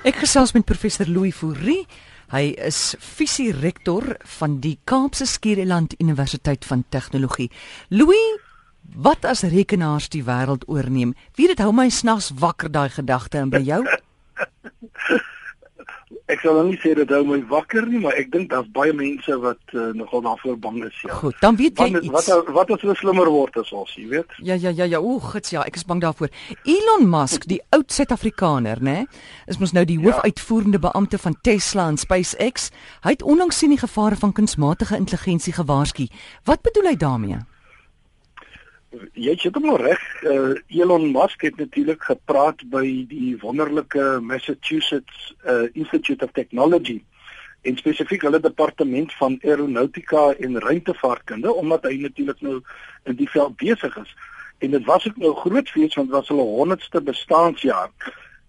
Ek gesels met professor Louis Fourie. Hy is visierektor van die Kaapse Skiereiland Universiteit van Tegnologie. Louis, wat as rekenaars die wêreld oorneem? Wie dit hou my snags wakker daai gedagte en by jou? Ek sal nou nie sê dit hou my wakker nie, maar ek dink daar's baie mense wat uh, nogal daarvoor bang is, ja. Goed, dan weet jy wat, iets. Wat wat as hulle slimmer word as ons, jy weet? Ja ja ja ja, o, gits ja, ek is bang daarvoor. Elon Musk, die oud Suid-Afrikaner, né, is mos nou die Ja. hoofuitvoerende beampte van Tesla en SpaceX. Hy het onlangs sien die gevare van kunsmatige intelligensie gewaarsku. Wat bedoel hy daarmee? Jy het hom reg. Uh, Elon Musk het natuurlik gepraat by die wonderlike Massachusetts uh, Institute of Technology en spesifiek hulle departement van aeronautika en ruimtevaartkunde omdat hy natuurlik nou in die veld besig is. En dit was ook nou groot fees want dit was hulle 100ste bestaanjaar.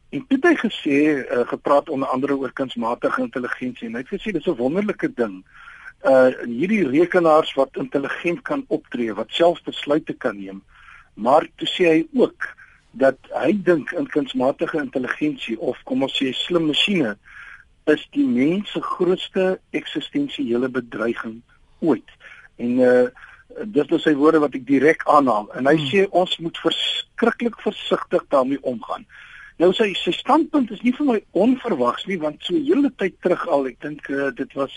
En toe het hy gesê uh, gepraat onder andere oor kunsmatige intelligensie en hy het gesê dis 'n wonderlike ding uh hierdie rekenaars wat intelligent kan optree, wat self besluite kan neem. Maar toe sê hy ook dat hy dink in kunsmatige intelligensie of kom ons sê slim masjiene is die mens se grootste eksistensiële bedreiging ooit. En uh dit is sy woorde wat ek direk aanhaal en hy Hmm. sê ons moet verskriklik versigtig daarmee omgaan. Nou sy sy standpunt is nie vir my onverwags nie want so hele tyd terug al, ek dink uh, dit was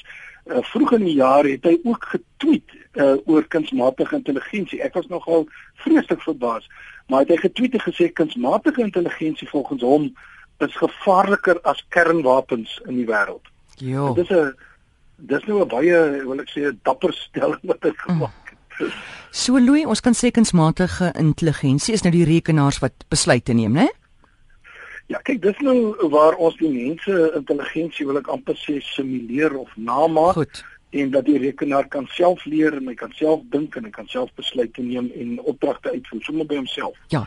uh, vroeg in die jaar het hy ook getweet uh, oor kunsmatige intelligensie. Ek was nogal vreeslik verbaas, maar het hy getweet en gesê kunsmatige intelligensie volgens hom is gevaarliker as kernwapens in die wêreld. Jo. Dit is 'n dis nou 'n baie wil ek sê 'n dapper stelling wat hy gemaak het. So Louis, ons kan sê kunsmatige intelligensie is nou die rekenaars wat besluite neem, né? Ja, kyk, dis nou waar ons die mense intelligensie wil ek amper sê simuleer of namaak Goed. en dat die rekenaar kan self leer en hy kan self dink en hy kan self besluite neem en opdragte uitvoer sommer by homself. Ja.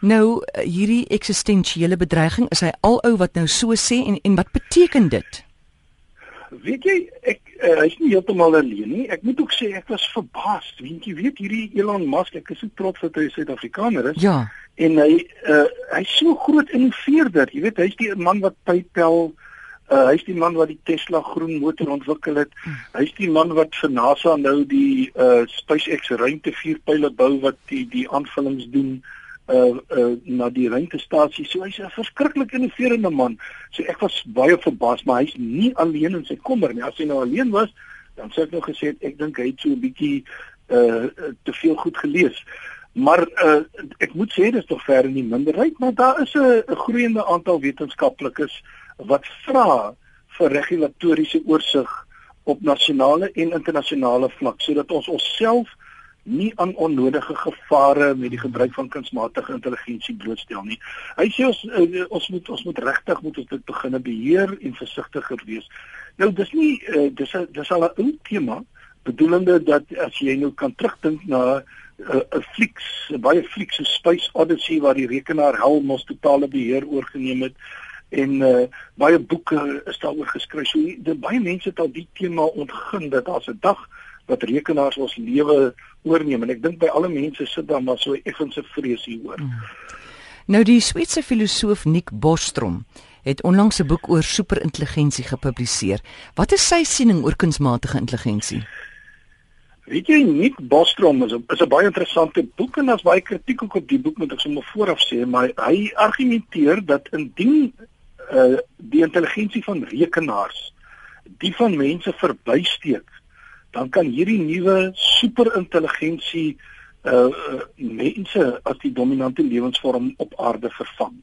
Nou eh, hierdie eksistensiële bedreiging, is hy alou wat nou so sê en en wat beteken dit? Weet jy, ek uh, hy's nie heeltemal alleen nie. Ek moet ook sê ek was verbaas. Weet jy, weet hierdie Elon Musk, ek is so trots dat hy 'n Suid-Afrikaner is. Ja. En hy uh, hy's so groot innoveerder. Jy weet, hy's die man wat PayPal uh, hy's die man wat die Tesla groen motor ontwikkel het. Hy's die man wat vir NASA nou die uh, SpaceX ruimtevuurpyle bou wat die die aanvullings doen uh uh na die ruimtestasie. So hy's 'n verskriklik innoverende man. So ek was baie verbaas, maar hy's nie alleen in sy kommer nie. As hy nou alleen was, dan sou ek nog gesê het, ek dink hy het so 'n bietjie uh te veel goed gelees. Maar uh ek moet sê dis tog ver in die minderheid, maar daar is 'n groeiende aantal wetenskaplikes wat vra vir regulatoriese oorsig op nasionale en internasionale vlak sodat ons onsself nie aan onnodige gevare met die gebruik van kunsmatige intelligensie blootstel nie. Hy sê ons uh, ons moet ons moet regtig moet ons dit begine beheer en versigtiger wees. Nou dis nie uh, dis a, dis al 'n ou tema bedoelende dat as jy nou kan terugdink na 'n flieks, baie flieks so Space Odyssey waar die rekenaar helm ons totale beheer oorgeneem het en uh, baie boeke is daaroor geskryf. So die, baie mense het al die tema ontgin dat daar's 'n dag wat rekenaars ons lewe oorneem en ek dink by alle mense sit daar maar so effense vrees hieroor. Mm. Nou die Switserse filosoof Nick Bostrom het onlangs 'n boek oor superintelligensie gepubliseer. Wat is sy siening oor kunsmatige intelligensie? Weet jy Nick Bostrom is 'n is 'n baie interessante boek en daar's baie kritiek ook op die boek moet ek sommer vooraf sê, maar hy argumenteer dat indien uh die intelligensie van rekenaars die van mense verbysteek, dan kan hierdie nuwe superintelligensie uh, uh mense as die dominante lewensvorm op aarde vervang.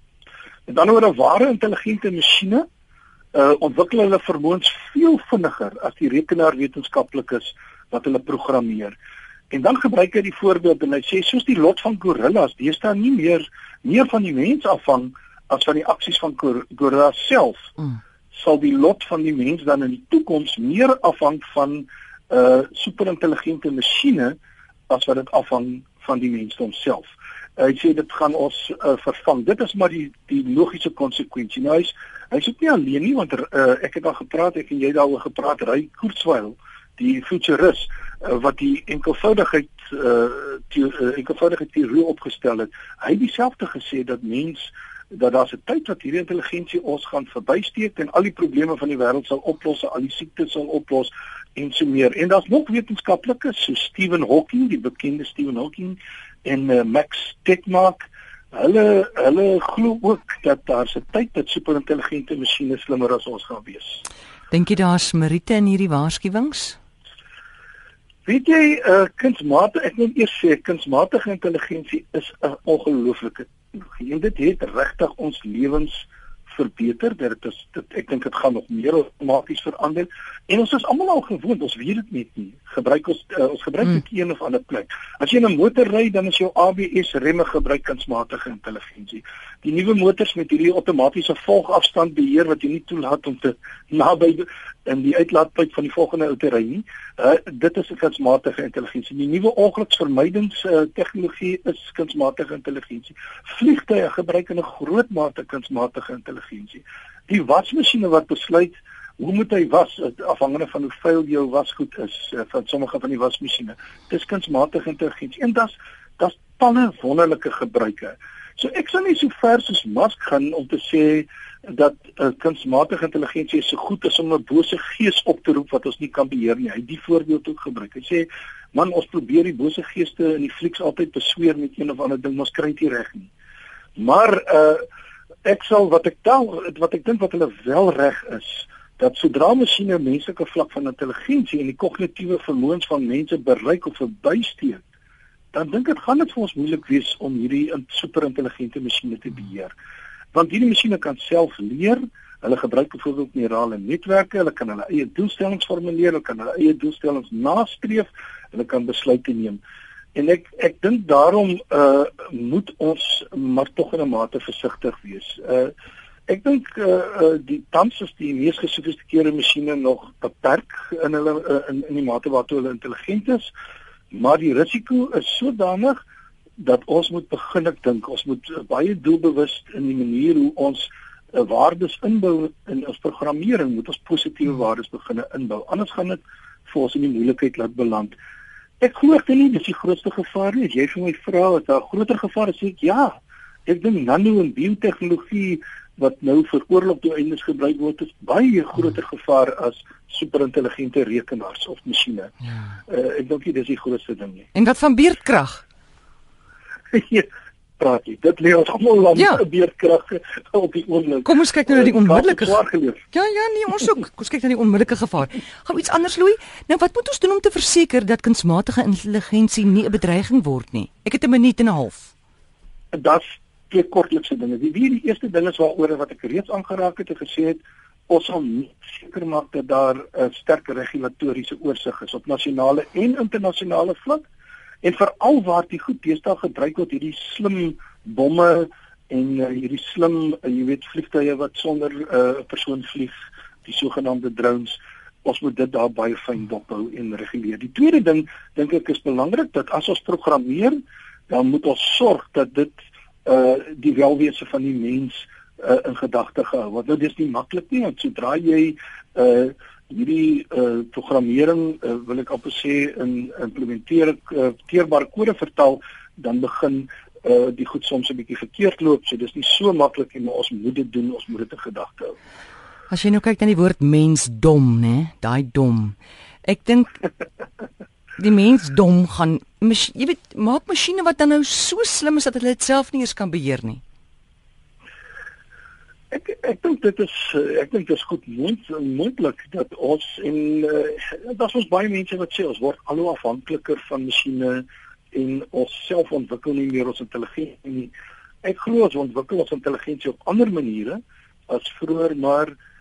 Met ander woorde, ware intelligente masjiene uh ontwikkel hulle vermoëns veel vinniger as die rekenaarwetenskaplikes wat hulle programmeer. En dan gebruik hy die voorbeeld en hy sê soos die lot van gorillas, deesdae nie meer meer van die mens afhang as van die aksies van gor gorillas self. Mm. Sal die lot van die mens dan in die toekoms meer afhang van uh superintelligente masjiene as wat dit afhang van die mens homself. Hy sê dit gaan ons uh, vervang. Dit is maar die die logiese konsekwensie. Nou hy's hy's ook nie alleen nie want uh, ek het al gepraat, ek en jy daaroor gepraat, Ry Kurzweil, die futurist uh, wat die enkelvoudigheid uh, die uh, enkelvoudige teorie opgestel het. Hy het dieselfde gesê dat mens dat daar 'n tyd wat hierdie intelligensie ons gaan verbysteek en al die probleme van die wêreld sal oplos, al die siektes sal oplos en so meer. En daar's nog wetenskaplikes so Stephen Hawking, die bekende Stephen Hawking en uh, Max Tegmark. Hulle hulle glo ook dat daar 'n tyd dat superintelligente masjiene slimmer as ons gaan wees. Dink jy daar's meriete in hierdie waarskuwings? Weet jy, uh, kunsmatige ek moet eers sê kunsmatige intelligensie is 'n ongelooflike en dit het regtig ons lewens verbeter. Dit is dit ek dink dit gaan nog meer outomaties verander. En ons is almal al gewoond, ons weet dit net nie. Gebruik ons uh, ons gebruik dit hmm. een of ander plek. As jy 'n motor ry, dan is jou ABS remme gebruik kunsmatige intelligensie. Die nuwe motors met hierdie outomatiese volgafstand beheer wat jy nie toelaat om te naby in die uitlaatpyp van die volgende ou te ry nie. Uh, dit is kunsmatige intelligensie. Die nuwe ongeluksvermydings uh, tegnologie is kunsmatige intelligensie. Vliegtuie gebruik 'n groot mate kunsmatige intelligensie. Die wasmasjiene wat besluit hoe moet hy was afhangende van hoe vuil jou wasgoed is uh, van sommige van die wasmasjiene. Dis kunsmatige intelligensie. En dit's dit's talle wonderlike gebruike. So ek sou nie so ver soos Musk gaan om te sê dat uh, kunsmatige intelligensie so goed is om 'n bose gees op te roep wat ons nie kan beheer nie. Hy het die voorbeeld ook gebruik. Hy sê, "Man, ons probeer die bose geeste in die flieks altyd besweer met een of ander ding, ons kry dit reg nie." Maar uh ek sal wat ek tel wat ek dink wat hulle wel reg is, dat sodra masjiene menslike vlak van intelligensie en die kognitiewe vermoëns van mense bereik of verbysteek, dan dink ek gaan dit vir ons moeilik wees om hierdie superintelligente masjiene te beheer. Want hierdie masjiene kan self leer. Hulle gebruik byvoorbeeld neurale netwerke, hulle kan hulle eie doelstellings formuleer, hulle kan hulle eie doelstellings nastreef, hulle kan besluite neem. En ek ek dink daarom uh moet ons maar tog in 'n mate versigtig wees. Uh ek dink uh, uh die tans is die mees gesofistikeerde masjiene nog beperk in hulle uh, in in die mate waartoe hulle intelligent is, maar die risiko is sodanig dat ons moet begin ek dink ons moet baie doelbewus in die manier hoe ons uh, waardes inbou in ons programmering moet ons positiewe waardes begin inbou anders gaan dit vir ons in die moeilikheid laat beland ek glo dit nie dis die grootste gevaar nie as jy vir my vra wat daar groter gevaar is ek ja ek dink nano en biotehnologie wat nou vir oorlogdoeleindes gebruik word is baie groter gevaar as superintelligente rekenaars of masjiene. Ja. Uh, ek dink dit is die grootste ding nie. En wat van beerdkrag? praat jy. Dit lê ons almal lank ja. beerdkrag op die oomblik. Kom ons kyk nou na die onmiddellike Ja ja nee, ons ook. Kom ons kyk na die onmiddellike gevaar. Gaan iets anders Louis? Nou wat moet ons doen om te verseker dat kunsmatige intelligensie nie 'n bedreiging word nie? Ek het 'n minuut en 'n half. Dit's twee kortlikse dinge. Die wie die eerste ding is waaroor wat ek reeds aangeraak het en gesê het ons sal seker maak dat daar 'n sterk regulatoriese oorsig is op nasionale en internasionale vlak En veral waar die goed deesdae gebruik word hierdie slim bomme en uh, hierdie slim uh, jy weet vliegtye wat sonder eh, 'n uh, persoon vlieg, die sogenaamde drones, ons moet dit daar baie fyn dophou en reguleer. Die tweede ding dink ek is belangrik dat as ons programmeer, dan moet ons sorg dat dit uh die welwese van die mens uh, in gedagte gehou word. Nou dis nie maklik nie, want sodra jy uh hierdie uh, programmering uh, wil ek amper sê in implementeer uh, teerbare kode vertaal dan begin uh, die goed soms 'n bietjie verkeerd loop. So dis nie so maklik nie maar ons moet dit doen ons moet dit in gedagte hou. As jy nou kyk na die woord mens dom nê daai dom. Ek dink die mens dom gaan jy weet maak masjiene wat dan nou so slim is dat hulle dit self nie eens kan beheer nie Ek ek dink dit is ek dink dit is goed moontlik dat ons en uh, dat ons baie mense wat sê ons word al hoe afhankliker van masjiene en ons self ontwikkel nie meer ons intelligensie. Ek glo ons ontwikkel ons intelligensie op ander maniere as vroeër, maar Uh,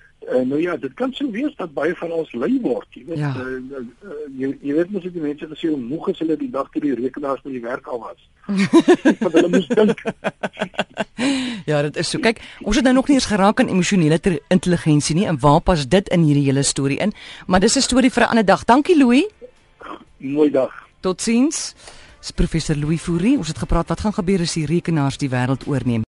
nou ja, dit kan sou wees dat baie van ons lui word, jy weet. Ja. Uh, uh, jy, jy weet mos die mense gesê hoe moeg is hulle die dag toe die rekenaars by die werk al was. Want hulle moes dink. ja, dit is so. Kyk, ons het nou nog nie eens geraak aan emosionele intelligensie nie en waar pas dit in hierdie hele storie in? Maar dis 'n storie vir 'n ander dag. Dankie Louis. Mooi dag. Totsiens. Dis professor Louis Fourie. Ons het gepraat wat gaan gebeur as die rekenaars die wêreld oorneem.